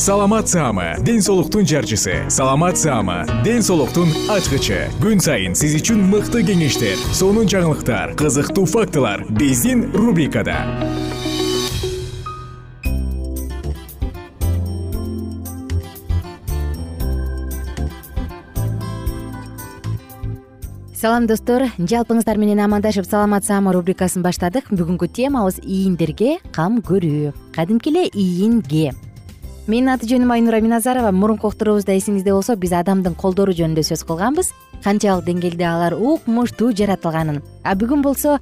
саламат саама ден соолуктун жарчысы. Саламат саама ден соолуктун ачкычы. Күн сайын сиз үчүн мыкты кеңештер сонун жаңылыктар кызыктуу фактылар биздин рубрикада. Салам достор. Жалпыңыздар менен амандашып саламат саама рубрикасын баштадык. Бүгүнкү темабыз ийиндерге кам көрүү. Кадимки эле ийинге менин аты жөнүм айнура миназарова. Мурунку уктуруубузда эсиңизде болсо биз адамдын колдору жөнүндө сөз кылганбыз. Канчалык деңгээлде алар укмуштуу жаратылганын. А бүгүн болсо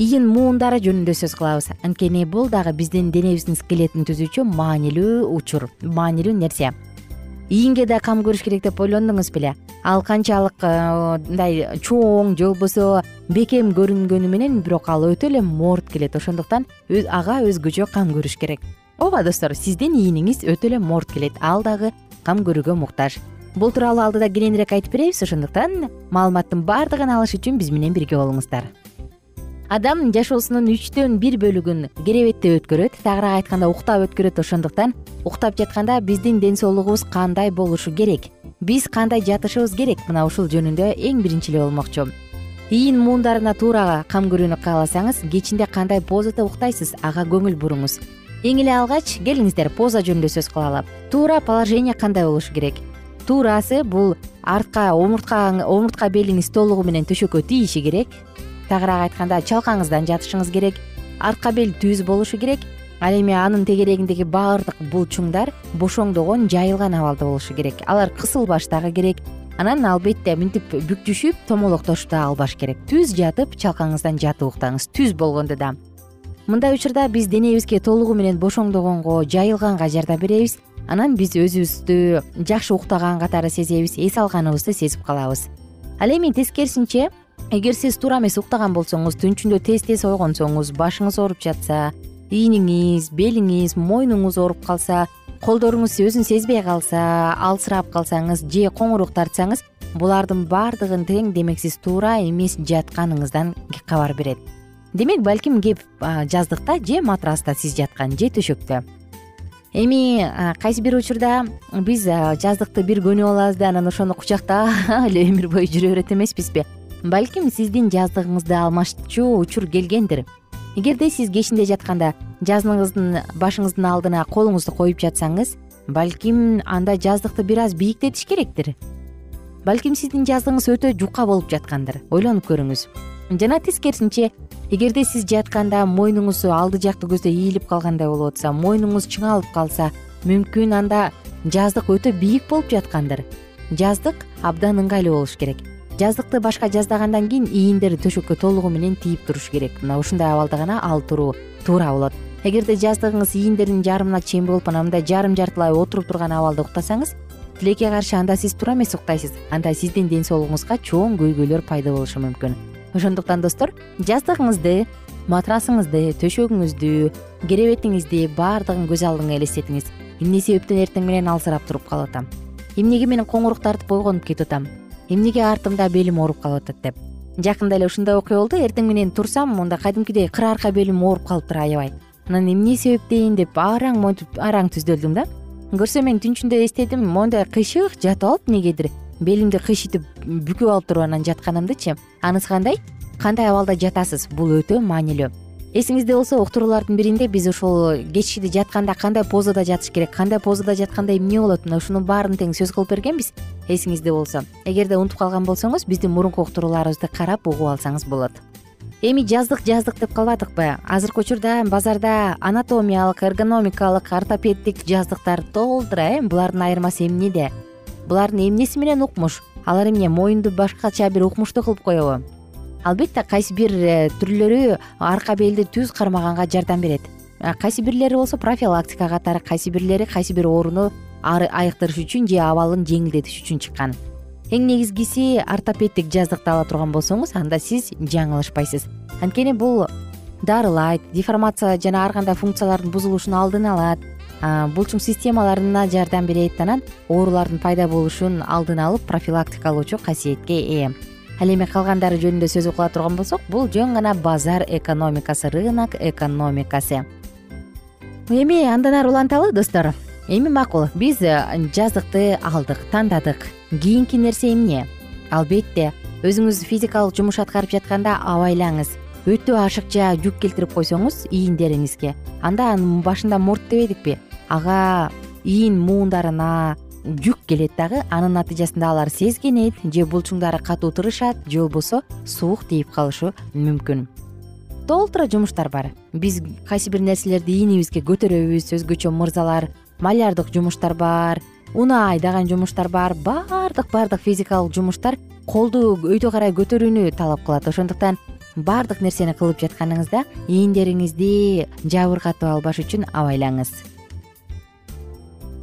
ийин муундары жөнүндө сөз кылабыз. Анткени бул дагы биздин денебиздин скелетин түзүүчү маанилүү учур маанилүү нерсе. Ийинге да кам көрүш керек деп ойлондуңуз беле. Ал канчалык э, мындай чоң же болбосо бекем көрүнгөнү менен бирок ал өтө эле моорт келет. Ошондуктан ага өзгөчө кам көрүш керек ооба достор сиздин ийиниңиз өтө эле моорт келет. Ал дагы кам көрүүгө муктаж. Бул тууралуу алдыда кененирээк айтып беребиз ошондуктан маалыматтын баардыгын алыш үчүн биз менен бирге болуңуздар. Адам жашоосунун үчтөн бир бөлүгүн керебетте өткөрөт тагыраак айтканда уктап өткөрөт ошондуктан уктап жатканда биздин ден соолугубуз кандай болушу керек? Биз кандай жатышыбыз керек? Мына ушул жөнүндө эң биринчи эле болмокчу. Ийин муундарына туура кам көрүүнү кааласаңыз кечинде кандай позада уктайсыз ага көңүл буруңуз эң эле алгач келиңиздер поза жөнүндө сөз кылалы туура положение кандай болушу керек? Туурасы бул артка омуртка омуртка белиңиз толугу менен төшөккө тийиши керек. Тагыраак айтканда чалкаңыздан жатышыңыз керек. Артка бел түз болушу керек. Ал эми анын тегерегиндеги баардык булчуңдар бошоңдогон жайылган абалда болушу керек. Алар кысылбаш дагы керек. Анан албетте мынтип бүктүшүп да албаш керек. Түз жатып чалкаңыздан жатып уктаңыз түз болгондо да мындай учурда биз денебизге толугу менен бошоңдогонго жайылганга жардам беребиз. Анан биз өзүбүздү жакшы уктаган катары сезебиз эс алганыбызды сезип калабыз. Ал эми тескерисинче эгер сиз туура эмес уктаган болсоңуз түн ичинде тез тез ойгонсоңуз башыңыз ооруп жатса ийниңиз белиңиз мойнуңуз ооруп калса колдоруңуз өзүн сезбей калса алсырап калсаңыз же коңурук тартсаңыз булардын баардыгын тең демек сиз туура эмес жатканыңыздан кабар берет демек балким кеп жаздыкта же матраста сиз жаткан же төшөктө. Эми кайсы бир учурда биз жаздыкты бир көнүп алабыз да анан ошону кучактап эле өмүр бою жүрө берет эмеспизби. Балким сиздин жаздыгыңызды алмашчу учур келгендир. Эгерде сиз кечинде жатканда жаздыгыңыздын башыңыздын алдына колуңузду коюп жатсаңыз балким анда жаздыкты бир аз бийиктетиш керектир балким сиздин жаздыгыңыз өтө жука болуп жаткандыр ойлонуп көрүңүз. Жана тескерисинче эгерде сиз жатканда мойнуңуз алды жакты көздөй ийилип калгандай болуп атса мойнуңуз чыңалып калса мүмкүн анда жаздык өтө бийик болуп жаткандыр. Жаздык абдан ыңгайлуу болуш керек. Жаздыкты башка жаздагандан кийин ийиндер төшөккө толугу менен тийип туруш керек. Мына ушундай абалда гана ал туруу туура болот. Эгерде жаздыгыңыз ийиндердин жарымына чейин болуп анан мындай жарым жартылай отуруп турган абалда уктасаңыз тилекке каршы анда сиз туура эмес уктайсыз. Анда сиздин ден соолугуңузга чоң көйгөйлөр пайда болушу мүмкүн. Ошондуктан достор жаздыгыңызды матрасыңызды төшөгүңүздү керебетиңизди баардыгын көз алдыңа элестетиңиз. Эмне себептен эртең менен алсырап туруп калып атам эмнеге мен коңурук тартып ойгонуп кетип атам эмнеге артымда белим ооруп калып атат деп? Жакында эле ушундай окуя болду эртең менен турсам мондай кадимкидей кыр арка белим ооруп калыптыр аябай. Анан эмне себептен деп араң монтип араң түздөлдүм да көрсөм мен түн ичинде эстедим моундай кыйшык жатып алып эмнегедир белимди кыйшытып бүкүп алып туруп анан жатканымдычы. Анысы кандай? Кандай абалда жатасыз? Бул өтө маанилүү. Эсиңизде болсо уктуруулардын биринде биз ушул кечкиде жатканда кандай позада жатыш керек кандай позада жатканда эмне болот? Мына ушунун баарын тең сөз кылып бергенбиз. Эсиңизде болсо. Эгерде унутуп калган болсоңуз биздин мурунку уктурууларыбызды карап угуп алсаңыз болот эми жаздык жаздык деп калбадыкпы. Азыркы учурда базарда анатомиялык эргономикалык ортопеддик жаздыктар толтура э? Булардын айырмасы эмнеде булардын эмнеси менен укмуш? Алар эмне моюнду башкача бир укмуштуу кылып коебу албетте кайсы бир э, түрлөрү арка белди түз кармаганга жардам берет. Кайсы бирлери болсо профилактика катары кайсы бирлери кайсы бир ооруну айыктырыш үчүн же абалын жеңилдетиш үчүн чыккан эң негизгиси ортопеддик жаздыкты ала турган болсоңуз анда сиз жаңылышпайсыз. Анткени бул дарылайт деформация жана ар кандай функциялардын бузулушун алдын алат булчуң системаларына жардам берет анан оорулардын пайда болушун алдын алып профилактикалоочу касиетке ээ. Ал эми калгандары жөнүндө сөз кыла турган болсок бул жөн гана базар экономикасы рынок экономикасы. Эми андан ары уланталы достор эми макул биз э, жаздыкты алдык тандадык. Кийинки нерсе эмне албетте өзүңүз физикалык жумуш аткарып жатканда абайлаңыз. Өтө ашыкча жүк келтирип койсоңуз ийиндериңизге. Анда башында мурт дебедикпи ага ийин муундарына жүк келет дагы анын натыйжасында алар сезгенет же булчуңдары катуу тырышат же болбосо суук тийип калышы мүмкүн. Толтура жумуштар бар. Биз кайсы бир нерселерди ийнибизге көтөрөбүз өзгөчө мырзалар малярдык жумуштар бар уна айдаган жумуштар бар баардык баардык физикалык жумуштар колду өйдө карай көтөрүүнү талап кылат. Ошондуктан баардык нерсени кылып жатканыңызда ийиндериңизди жабыркатып албаш үчүн абайлаңыз.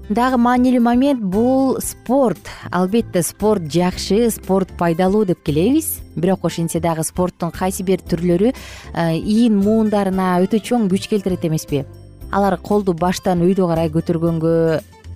Дагы маанилүү момент бул спорт. Албетте спорт жакшы спорт пайдалуу деп келебиз. Бирок ошентсе дагы спорттун кайсы бир түрлөрү э, ийин муундарына өтө чоң күч келтирет эмеспи алар колду баштан өйдө карай көтөргөнгө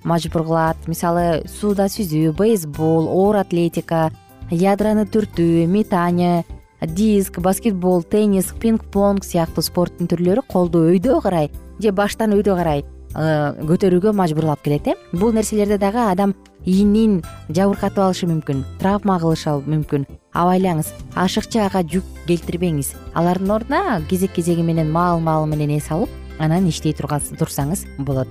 мажбур кылат. Мисалы сууда сүзүү бейсбол оор атлетика ядроны түртүү метание диск баскетбол теннис пинг понг сыяктуу спорттун түрлөрү колду өйдө карай же баштан өйдө карай Э, көтөрүүгө мажбурлап келет э. Бул нерселерде дагы адам ийинин жабыркатып алышы мүмкүн травма кылышы мүмкүн. Абайлаңыз ашыкча ага жүк келтирбеңиз. Алардын ордуна кезек кезеги менен маал маалы менен эс алып анан иштей турсаңыз болот.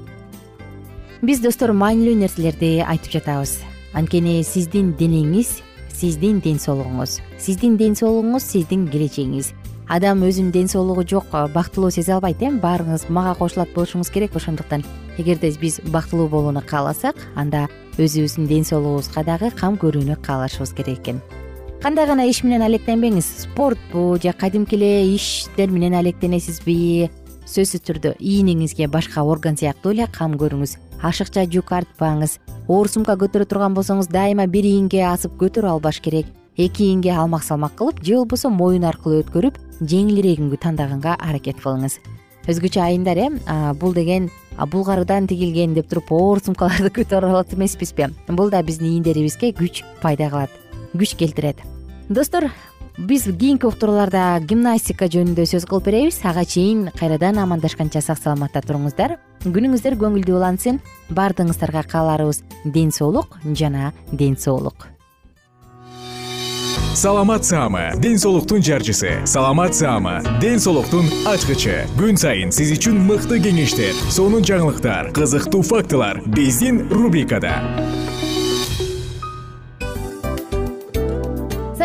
Биз достор маанилүү нерселерди айтып жатабыз. Анткени сиздин денеңиз сиздин ден соолугуңуз. Сиздин ден соолугуңуз сиздин келечегиңиз. Адам өзүнүн ден соолугу жок бактылуу сезе албайт э? Баарыңыз мага кошулат болушуңуз керек ошондуктан. Эгерде биз бактылуу болууну кааласак анда өзүбүздүн ден соолугубузга дагы кам көрүүнү каалашыбыз керек экен. Кандай гана иш менен алектенбеңиз? Спортпу же кадимки эле иштер менен алектенесизби сөзсүз түрдө ийниңизге башка орган сыяктуу эле кам көрүңүз. Ашыкча жүк артпаңыз. Оор сумка көтөрө турган болсоңуз дайыма бир ийинге асып көтөрүп албаш керек. Эки ийинге алмак салмак кылып же болбосо моюн аркылуу өткөрүп жеңилирээкүнгү тандаганга аракет кылыңыз. Өзгөчө айымдар э бул деген булгарыдан тигилген деп туруп оор сумкаларды көтөрүп алат эмеспизби? Бул да биздин ийиндерибизге күч пайда кылат күч келтирет. Достор биз кийинки уктурууларда гимнастика жөнүндө сөз кылып беребиз. Ага чейин кайрадан амандашканча сак саламатта туруңуздар. Күнүңүздөр көңүлдүү улансын баардыгыңыздарга кааларыбыз. Ден соолук жана ден соолук. Саламат саама ден соолуктун жарчысы. Саламат саама ден соолуктун ачкычы. Күн сайын сиз үчүн мыкты кеңештер сонун жаңылыктар кызыктуу фактылар. Биздин рубрикада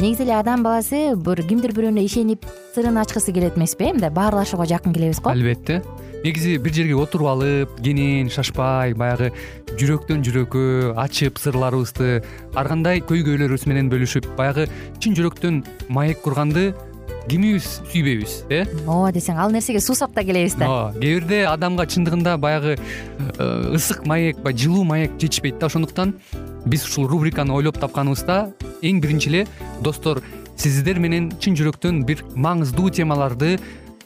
негизи эле адам баласы бир кимдир бирөөнө ишенип сырын ачкысы келет эмеспи э мындай баарлашууга жакын келебиз го. Албетте. Негизи бир жерге отуруп алып кенен шашпай баягы жүрөктөн жүрөккө ачып сырларыбызды ар кандай көйгөйлөрүбүз менен бөлүшүп баягы чын жүрөктөн маек курганды кимибиз сүйбөйбүз э? Ооба десең ал нерсеге суусап да келебиз да. Ооба кээ бирде адамга чындыгында баягы э, ысык маек баягы жылуу маек жетишпейт да. Ошондуктан биз ушул рубриканы ойлоп тапканыбызда эң биринчи эле достор сиздер менен чын жүрөктөн бир маңыздуу темаларды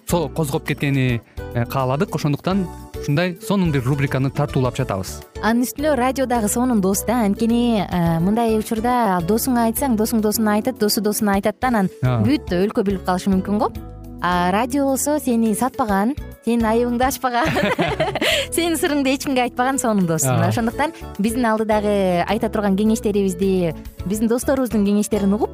козгоп кеткени э, кааладык. Ошондуктан ушундай сонун бир рубриканы тартуулап жатабыз. Анын үстүнө радио дагы сонун дос да анткени э, мындай учурда досуңа айтсаң досуң досуна айтат досу досуна айтат да анан бүт өлкө билип калышы мүмкүн го. А радио болсо сени сатпаган сенин айыбыңды ачпаган сенин сырыңды эч кимге айтпаган сонун дос мына ошондуктан биздин алдыдагы айта турган кеңештерибизди биздин досторубуздун кеңештерин угуп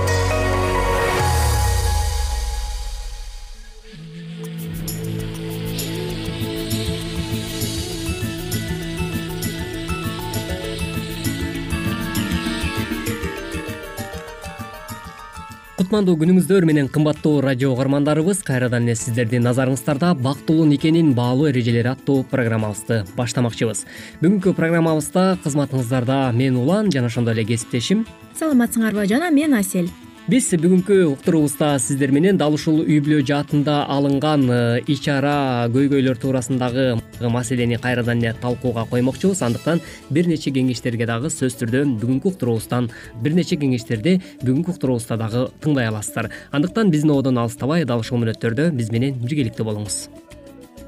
кутмандуу күнүңүздөр менен кымбаттуу радио угармандарыбыз кайрадан эле сиздердин назарыңыздарда бактылуу никенин баалуу эрежелери аттуу программабызды баштамакчыбыз. Бүгүнкү программабызда кызматыңыздарда мен улан жана ошондой эле кесиптешим. Саламатсыңарбы жана мен асель биз бүгүнкү уктуруубузда сиздер менен дал ушул үй бүлө жаатында алынган э, ич ара көйгөйлөр туурасындагы маселени кайрадан эле талкууга коймокчубуз. Андыктан бир нече кеңештерге дагы сөзсүз түрдө бүгүнкү уктуруубуздан бир нече кеңештерди бүгүнкү уктуруубузда дагы тыңдай аласыздар. Андыктан биздин ободон алыстабай дал ушул мүнөттөрдө биз менен биргеликте болуңуз.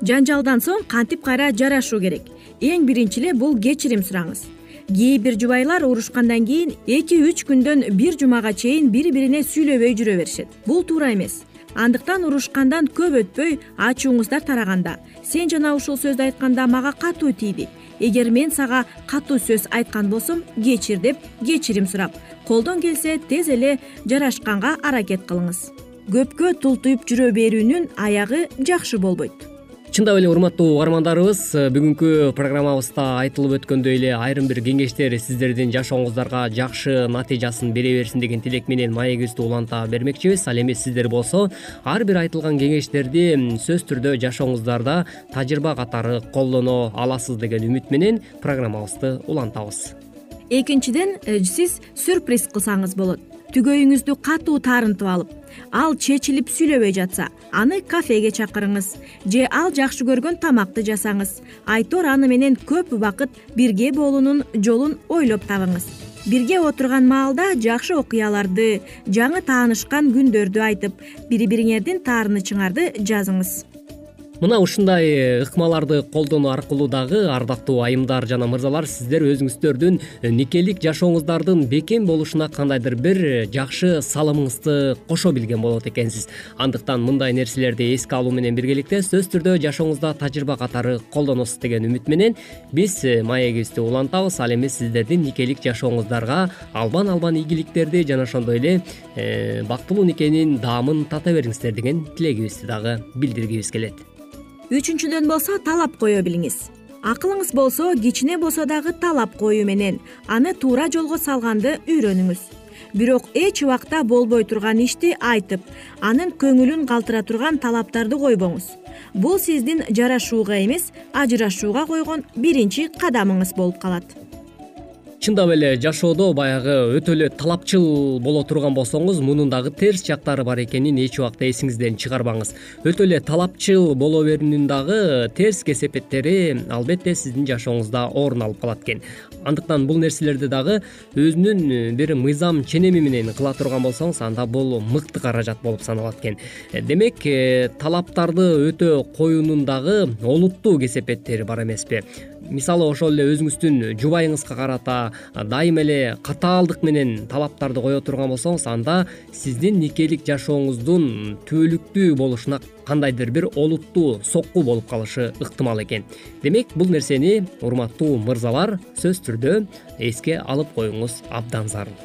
Жанжалдан соң кантип кайра жарашуу керек? Эң биринчи эле бул кечирим сураңыз кээ бир жубайлар урушкандан кийин эки үч күндөн бир жумага чейин бири бирине сүйлөбөй жүрө беришет. Бул туура эмес. Андыктан урушкандан көп өтпөй ачууңуздар тараганда. Сен жана ушул сөздү айтканда мага катуу тийди. Эгер мен сага катуу сөз айткан болсом кечир деп кечирим сурап. Колдон келсе тез эле жарашканга аракет кылыңыз. Көпкө тултуюп жүрө берүүнүн аягы жакшы болбойт чындап эле урматтуу угармандарыбыз бүгүнкү программабызда айтылып өткөндөй эле айрым бир кеңештер сиздердин жашооңуздарга жакшы натыйжасын бере берсин деген тилек менен маегибизди уланта бермекчибиз. Ал эми сиздер болсо ар бир айтылган кеңештерди сөзсүз түрдө жашооңуздарда тажрыйба катары колдоно аласыз деген үмүт менен программабызды улантабыз. Экинчиден э, сиз сюрприз кылсаңыз болот түгөйүңүздү катуу таарынтып алып ал чечилип сүйлөбөй жатса аны кафеге чакырыңыз же ал жакшы көргөн тамакты жасаңыз. Айтор аны менен көп убакыт бирге болуунун жолун ойлоп табыңыз. Бирге отурган маалда жакшы окуяларды жаңы таанышкан күндөрдү айтып бири бириңердин таарынычыңарды жазыңыз мына ушундай ыкмаларды колдонуу аркылуу дагы ардактуу айымдар жана мырзалар сиздер өзүңүздөрдүн никелик жашооңуздардын бекем болушуна кандайдыр бир жакшы салымыңызды кошо билген болот экенсиз. Андыктан мындай нерселерди эске алуу менен биргеликте сөзсүз түрдө жашооңузда тажрыйба катары колдоносуз деген үмүт менен биз маегибизди улантабыз. Ал эми сиздердин никелик жашооңуздарга албан албан ийгиликтерди жана ошондой эле э, бактылуу никенин даамын тата бериңиздер деген тилегибизди дагы билдиргибиз келет үчүнчүдөн болсо талап кое билиңиз. Акылыңыз болсо кичине болсо дагы талап коюу менен аны туура жолго салганды үйрөнүңүз. Бирок эч убакта болбой турган ишти айтып анын көңүлүн калтыра турган талаптарды койбоңуз. Бул сиздин жарашууга эмес ажырашууга койгон биринчи кадамыңыз болуп калат чындап эле жашоодо баягы өтө эле талапчыл боло турган болсоңуз мунун дагы терс жактары бар экенин эч убакта эсиңизден чыгарбаңыз. Өтө эле талапчыл боло берүүнүн дагы терс кесепеттери албетте сиздин жашооңузда орун алып калат экен. Андыктан бул нерселерди дагы өзүнүн бир мыйзам ченеми менен кыла турган болсоңуз анда бул мыкты каражат болуп саналат экен. Демек э, талаптарды өтө коюунун дагы олуттуу кесепеттери бар эмеспи. Мисалы ошол эле өзүңүздүн жубайыңызга карата дайыма эле катаалдык менен талаптарды кое турган болсоңуз анда сиздин никелик жашооңуздун түбөлүктүү болушуна кандайдыр бир олуттуу сокку болуп калышы ыктымал экен. Демек бул нерсени урматтуу мырзалар сөзсүз түрдө эске алып коюңуз абдан зарыл.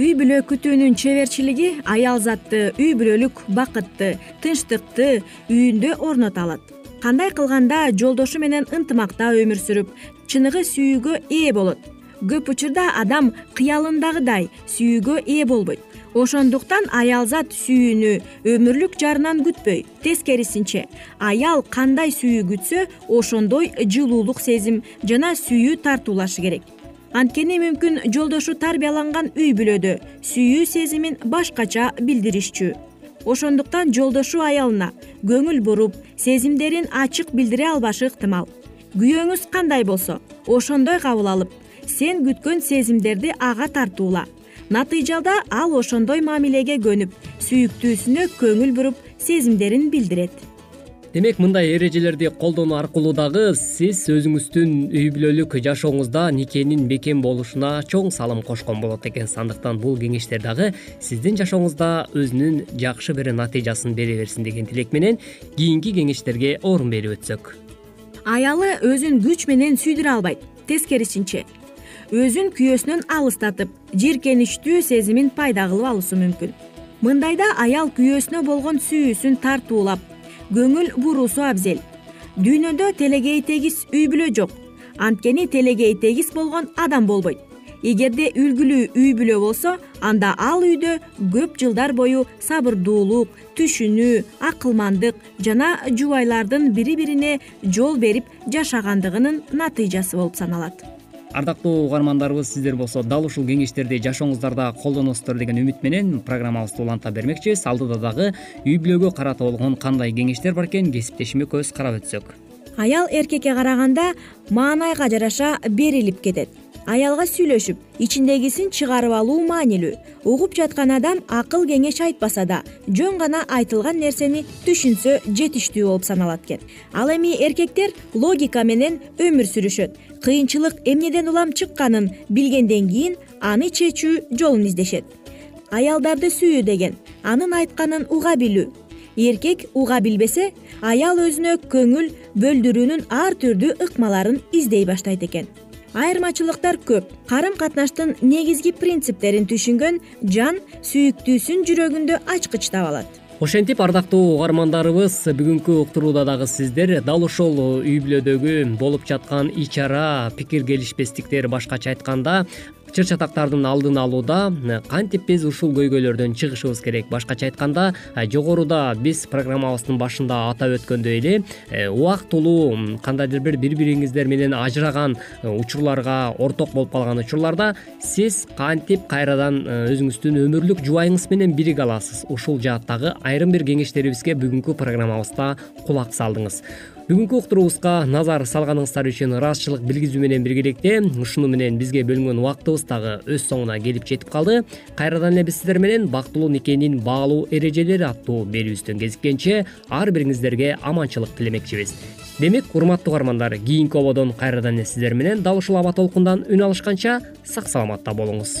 Үй бүлө күтүүнүн чеберчилиги аял затты үй бүлөлүк бакытты тынчтыкты үйүндө орното алат. Кандай кылганда жолдошу менен ынтымакта өмүр сүрүп чыныгы сүйүүгө ээ болот көп учурда адам кыялындагыдай сүйүүгө ээ болбойт. Ошондуктан аялзат сүйүүнү өмүрлүк жарынан күтпөй тескерисинче аял кандай сүйүү күтсө ошондой жылуулук сезим жана сүйүү тартуулашы керек. Анткени мүмкүн жолдошу тарбияланган үй бүлөдө сүйүү сезимин башкача билдиришчү. Ошондуктан жолдошу аялына көңүл буруп сезимдерин ачык билдире албашы ыктымал. Күйөөңүз кандай болсо ошондой кабыл алып сен күткөн сезимдерди ага тартуула. Натыйжада ал ошондой мамилеге көнүп сүйүктүүсүнө көңүл буруп сезимдерин билдирет. Демек мындай эрежелерди колдонуу аркылуу дагы сиз өзүңүздүн үй бүлөлүк жашооңузда никенин бекем болушуна чоң салым кошкон болот экенсиз андыктан бул кеңештер дагы сиздин жашооңузда өзүнүн жакшы бир натыйжасын бере берсин деген тилек менен кийинки кеңештерге орун берип өтсөк. Аялы өзүн күч менен сүйдүрө албайт. Тескерисинче өзүн күйөөсүнөн алыстатып жийиркеничтүү сезимин пайда кылып алуусу мүмкүн. Мындайда аял күйөөсүнө болгон сүйүүсүн тартуулап көңүл буруусу абзел. Дүйнөдө телегей тегиз үй бүлө жок. Анткени телегей тегиз болгон адам болбойт. Эгерде үлгүлүү үй бүлө болсо анда ал үйдө көп жылдар бою сабырдуулук түшүнүү акылмандык жана жубайлардын бири бирине жол берип жашагандыгынын натыйжасы болуп саналат ардактуу угармандарыбыз сиздер болсо дал ушул кеңештерди жашооңуздарда колдоносуздар деген үмүт менен программабызды уланта бермекчибиз. Алдыда дагы үй бүлөгө карата болгон кандай кеңештер бар экен кесиптешиме көз карап өтсөк. Аял эркекке караганда маанайга жараша берилип кетет аялга сүйлөшүп ичиндегисин чыгарып алуу маанилүү. Угуп жаткан адам акыл кеңеш айтпаса да жөн гана айтылган нерсени түшүнсө жетиштүү болуп саналат экен. Ал эми эркектер логика менен өмүр сүрүшөт. Кыйынчылык эмнеден улам чыкканын билгенден кийин аны чечүү жолун издешет. Аялдарды сүйүү деген анын айтканын уга билүү. Эркек уга билбесе аял өзүнө көңүл бөлдүрүүнүн ар түрдүү ыкмаларын издей баштайт экен айырмачылыктар көп. Карым катнаштын негизги принциптерин түшүнгөн жан сүйүктүүсүн жүрөгүндө ачкычтап алат. Ошентип ардактуу угармандарыбыз бүгүнкү уктурууда дагы сиздер дал ушул үй бүлөдөгү болуп жаткан ич ара пикир келишпестиктер башкача айтканда чыр чатактардын алдын алууда э, кантип биз ушул көйгөйлөрдөн чыгышыбыз керек? Башкача айтканда э, жогоруда биз программабыздын башында атап өткөндөй эле э, убактылуу кандайдыр бир бири бириңиздер менен ажыраган учурларга орток болуп калган учурларда сиз кантип кайрадан өзүңүздүн өмүрлүк жубайыңыз менен бириге аласыз? Ушул жааттагы айрым бир кеңештерибизге бүгүнкү программабызда кулак салдыңыз бүгүнкү уктуруубузга назар салганыңыздар үчүн ыраазычылык билгизүү менен биргеликте ушуну менен бизге бөлүнгөн убактыбыз дагы өз соңуна келип жетип калды. Кайрадан эле биз сиздер менен бактылуу никенин баалуу эрежелери аттуу берүүбүздөн кезиккенче ар бириңиздерге аманчылык тилемекчибиз. Демек урматтуу угармандар кийинки ободон кайрадан эле сиздер менен дал ушул аба толкундан үн алышканча сак саламатта болуңуз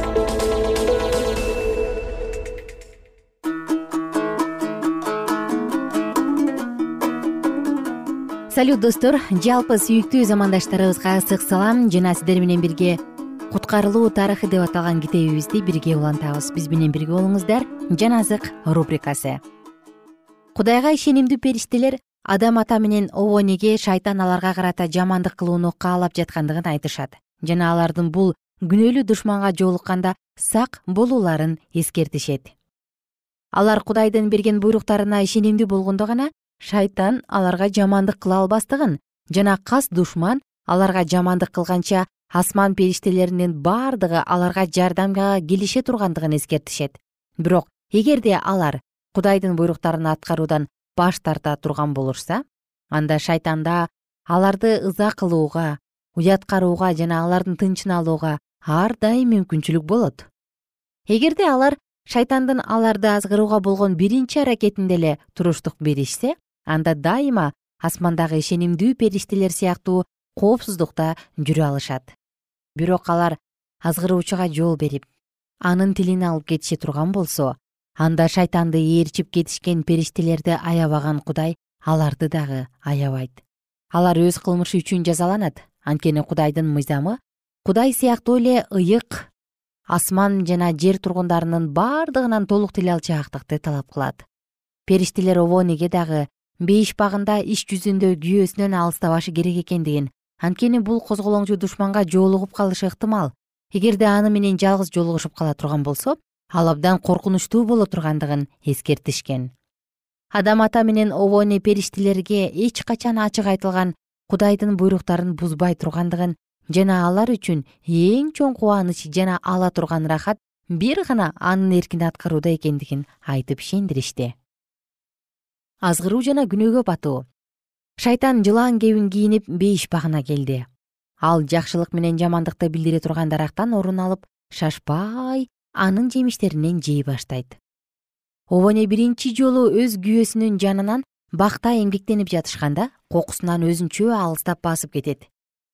салют достор. Жалпы сүйүктүү замандаштарыбызга ысык салам. Жана сиздер менен бирге куткарылуу тарыхы деп аталган китебибизди бирге улантабыз. Биз менен бирге болуңуздар. Жан азык рубрикасы. Кудайга ишенимдүү периштелер адам ата менен обонеге шайтан аларга карата жамандык кылууну каалап жаткандыгын айтышат. Жана алардын бул күнөөлүү душманга жолукканда сак болууларын эскертишет. Алар кудайдын берген буйруктарына ишенимдүү болгондо гана шайтан аларга жамандык кыла албастыгын жана кас душман аларга жамандык кылганча асман периштелеринин бардыгы аларга жардамга келише тургандыгын эскертишет. Бирок эгерде алар кудайдын буйруктарын аткаруудан баш тарта турган болушса анда шайтанда аларды ыза кылууга уяткарууга жана алардын тынчын алууга ар дайым мүмкүнчүлүк болот. Эгерде алар шайтандын аларды азгырууга болгон биринчи аракетинде эле туруштук беришсе анда дайыма асмандагы ишенимдүү периштелер сыяктуу коопсуздукта жүрө алышат. Бирок алар азгыруучуга жол берип анын тилин алып кетише турган болсо анда шайтанды ээрчип кетишкен периштелерди аябаган кудай аларды дагы аябайт. Алар өз кылмышы үчүн жазаланат. Анткени кудайдын мыйзамы кудай сыяктуу эле ыйык асман жана жер тургундарынын бардыгынан толук тил алчаактыкты талап кылат. Периштелер обонеге дагы бейиш багында иш жүзүндө күйөөсүнөн алыстабашы керек экендигин анткени бул козголоңчу душманга жолугуп калышы ыктымал. Эгерде аны менен жалгыз жолугушуп кала турган болсо ал абдан коркунучтуу боло тургандыгын эскертишкен. Адам ата менен обоне периштелерге эч качан ачык айтылган кудайдын буйруктарын бузбай тургандыгын жана алар үчүн эң чоң кубаныч жана ала турган ырахат бир гана анын эркин аткарууда экендигин айтып ишендиришти азгыруу жана күнөөгө батуу. Шайтан жылаан кебин кийинип бейиш багына келди. Ал жакшылык менен жамандыкты билдире турган дарактан орун алып шашпай анын жемиштеринен жей баштайт. Обоне биринчи жолу өз күйөөсүнүн жанынан бакта эмгектенип жатышканда кокусунан өзүнчө алыстап басып кетет.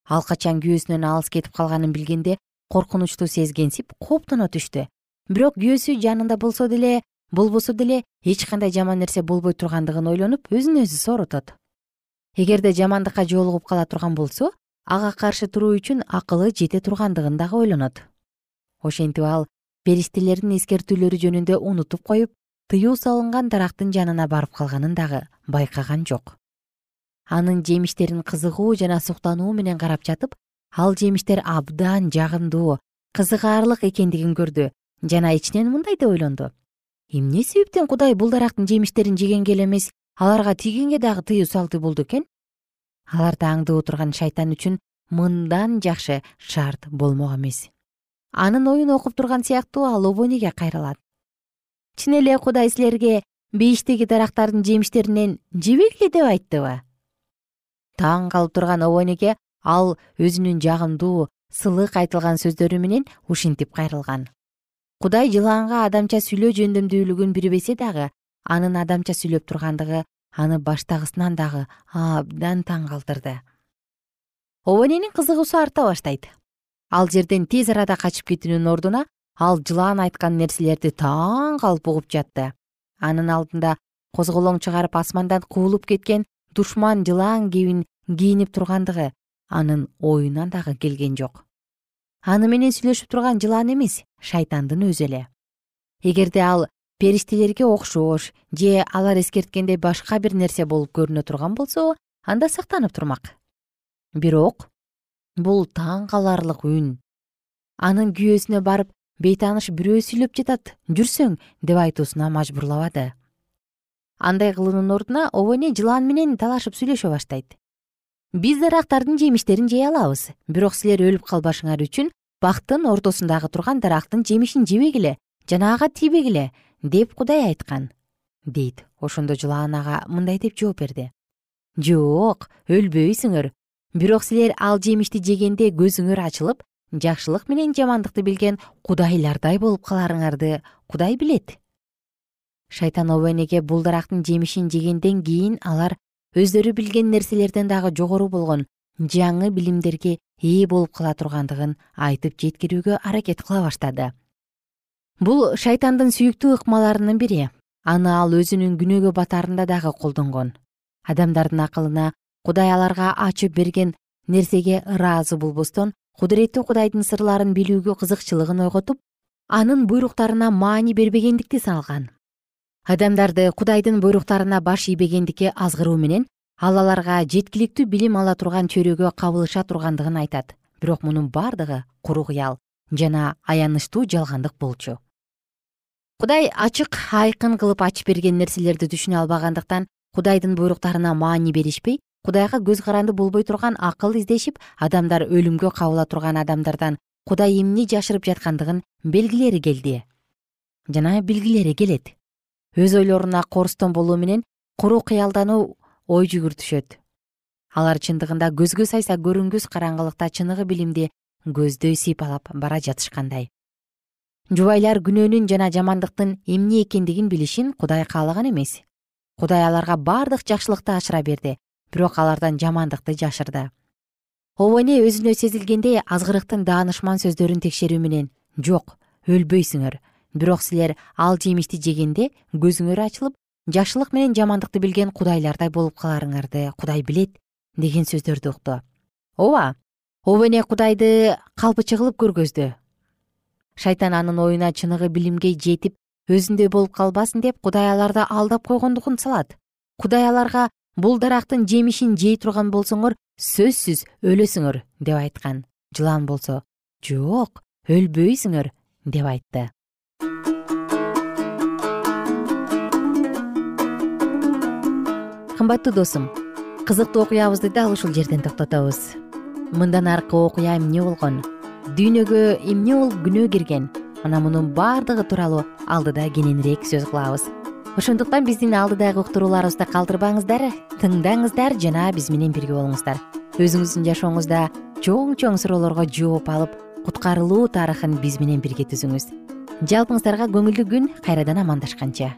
Ал качан күйөөсүнөн алыс кетип калганын билгенде коркунучту сезгенсип кооптоно түштү. Бирок күйөөсү жанында болсо деле болбосо деле эч кандай жаман нерсе болбой тургандыгын ойлонуп өзүн өзү сооротот эгерде жамандыкка жолугуп кала турган болсо ага каршы туруу үчүн акылы жете тургандыгын дагы ойлонот. Ошентип ал периштелердин эскертүүлөрү жөнүндө унутуп коюп тыюу салынган дарактын жанына барып калганын дагы байкаган жок. Анын жемиштерин кызыгуу жана суктануу менен карап жатып ал жемиштер абдан жагымдуу кызыгаарлык экендигин көрдү жана ичинен мындай деп ойлонду эмне себептен кудай бул дарактын жемиштерин жегенге эле эмес? Аларга тийгенге дагы тыюу салды болду экен? Аларды аңдып отурган шайтан үчүн мындан жакшы шарт болмок эмес. Анын оюн окуп турган сыяктуу ал обонеге кайрылат. Чын эле кудай силерге бейиштеги дарактардын жемиштеринен жебегиле деп айттыбы? Таң калып турган обонеге ал өзүнүн жагымдуу сылык айтылган сөздөрү менен ушинтип кайрылган кудай жылаанга адамча сүйлөө жөндөмдүүлүгүн билбесе дагы анын адамча сүйлөп тургандыгы аны баштагысынан дагы абдан таң калтырды. Обоненин кызыгуусу арта баштайт. Ал жерден тез арада качып кетүүнүн ордуна ал жылаан айткан нерселерди таң калып угуп жатты. Анын алдында козголоң чыгарып асмандан куулуп кеткен душман жылаан кебин кийинип тургандыгы анын оюна дагы келген жок аны менен сүйлөшүп турган жылаан эмес шайтандын өзү эле. Эгерде ал периштелерге окшош же алар эскерткендей башка бир нерсе болуп көрүнө турган болсо анда сактанып турмак. Бирок бул таң каларлык үн. Анын күйөөсүнө барып бейтааныш бирөө сүйлөп жатат жүрсөң деп айтуусуна мажбурлабады. Андай кылуунун ордуна обоне жылан менен талашып сүйлөшө баштайт биз дарактардын жемиштерин жей алабыз. Бирок силер өлүп калбашыңар үчүн бактын ортосундагы турган дарактын жемишин жебегиле жана ага тийбегиле деп кудай айткан. Дейт ошондо жылан ага мындай деп жооп берди. Жок өлбөйсүңөр. Бирок силер ал жемишти жегенде көзүңөр ачылып жакшылык менен жамандыкты билген кудайлардай болуп каларыңарды кудай билет. Шайтан обонеге бул дарактын жемишин жегенден кийин алар өздөрү билген нерселерден дагы жогору болгон жаңы билимдерге ээ болуп кала тургандыгын айтып жеткирүүгө аракет кыла баштады. Бул шайтандын сүйүктүү ыкмаларынын бири. Аны ал өзүнүн күнөөгө батаарында дагы колдонгон. Адамдардын акылына кудай аларга ачып берген нерсеге ыраазы болбостон кудуреттүү кудайдын сырларын билүүгө кызыкчылыгын ойготуп анын буйруктарына маани бербегендикти салган адамдарды кудайдын буйруктарына баш ийбегендикке азгыруу менен ал аларга жеткиликтүү билим ала турган чөйрөгө кабылыша тургандыгын айтат. Бирок мунун бардыгы куру кыял жана аянычтуу жалгандык болчу. Кудай ачык айкын кылып ачып берген нерселерди түшүнө албагандыктан кудайдын буйруктарына маани беришпей кудайга көз каранды болбой турган акыл издешип адамдар өлүмгө кабыла турган адамдардан кудай эмне жашырып жаткандыгын белгилери келди. Жана билгилери келет өз ойлоруна корустон болуу менен куру кыялдануу ой жүгүртүшөт. Алар чындыгында көзгө сайса көрүнгүс караңгылыкта чыныгы билимди көздөй сыйпалап бара жатышкандай. Жубайлар күнөөнүн жана жамандыктын эмне экендигин билишин кудай каалаган эмес. Кудай аларга бардык жакшылыкты ачыра берди бирок алардан жамандыкты жашырды. Обоне өзүнө сезилгендей азгырыктын даанышман сөздөрүн текшерүү менен жок өлбөйсүңөр бирок силер ал жемишти жегенде көзүңөр ачылып жакшылык менен жамандыкты билген кудайлардай болуп каларыңарды кудай билет деген сөздөрдү укту. Ооба обоне кудайды калпычы кылып көргөздү. Шайтан анын оюна чыныгы билимге жетип өзүндөй болуп калбасын деп кудай аларды алдап койгондугун салат. Кудай аларга бул дарактын жемишин жей турган болсоңор сөзсүз өлөсүңөр деп айткан. Жылан болсо жок өлбөйсүңөр деп айтты кымбаттуу досум. Кызыктуу окуябызды дал ушул жерден токтотобуз. Мындан аркы окуя эмне болгон? Дүйнөгө эмне болуп күнөө кирген? Мына мунун баардыгы тууралуу алдыда кененирээк сөз кылабыз. Ошондуктан биздин алдыдагы уктурууларыбызды калтырбаңыздар тыңдаңыздар жана биз менен бирге болуңуздар. Өзүңүздүн жашооңузда чоң чоң суроолорго жооп алып куткарылуу тарыхын биз менен бирге түзүңүз. Жалпыңыздарга көңүлдүү күн кайрадан амандашканча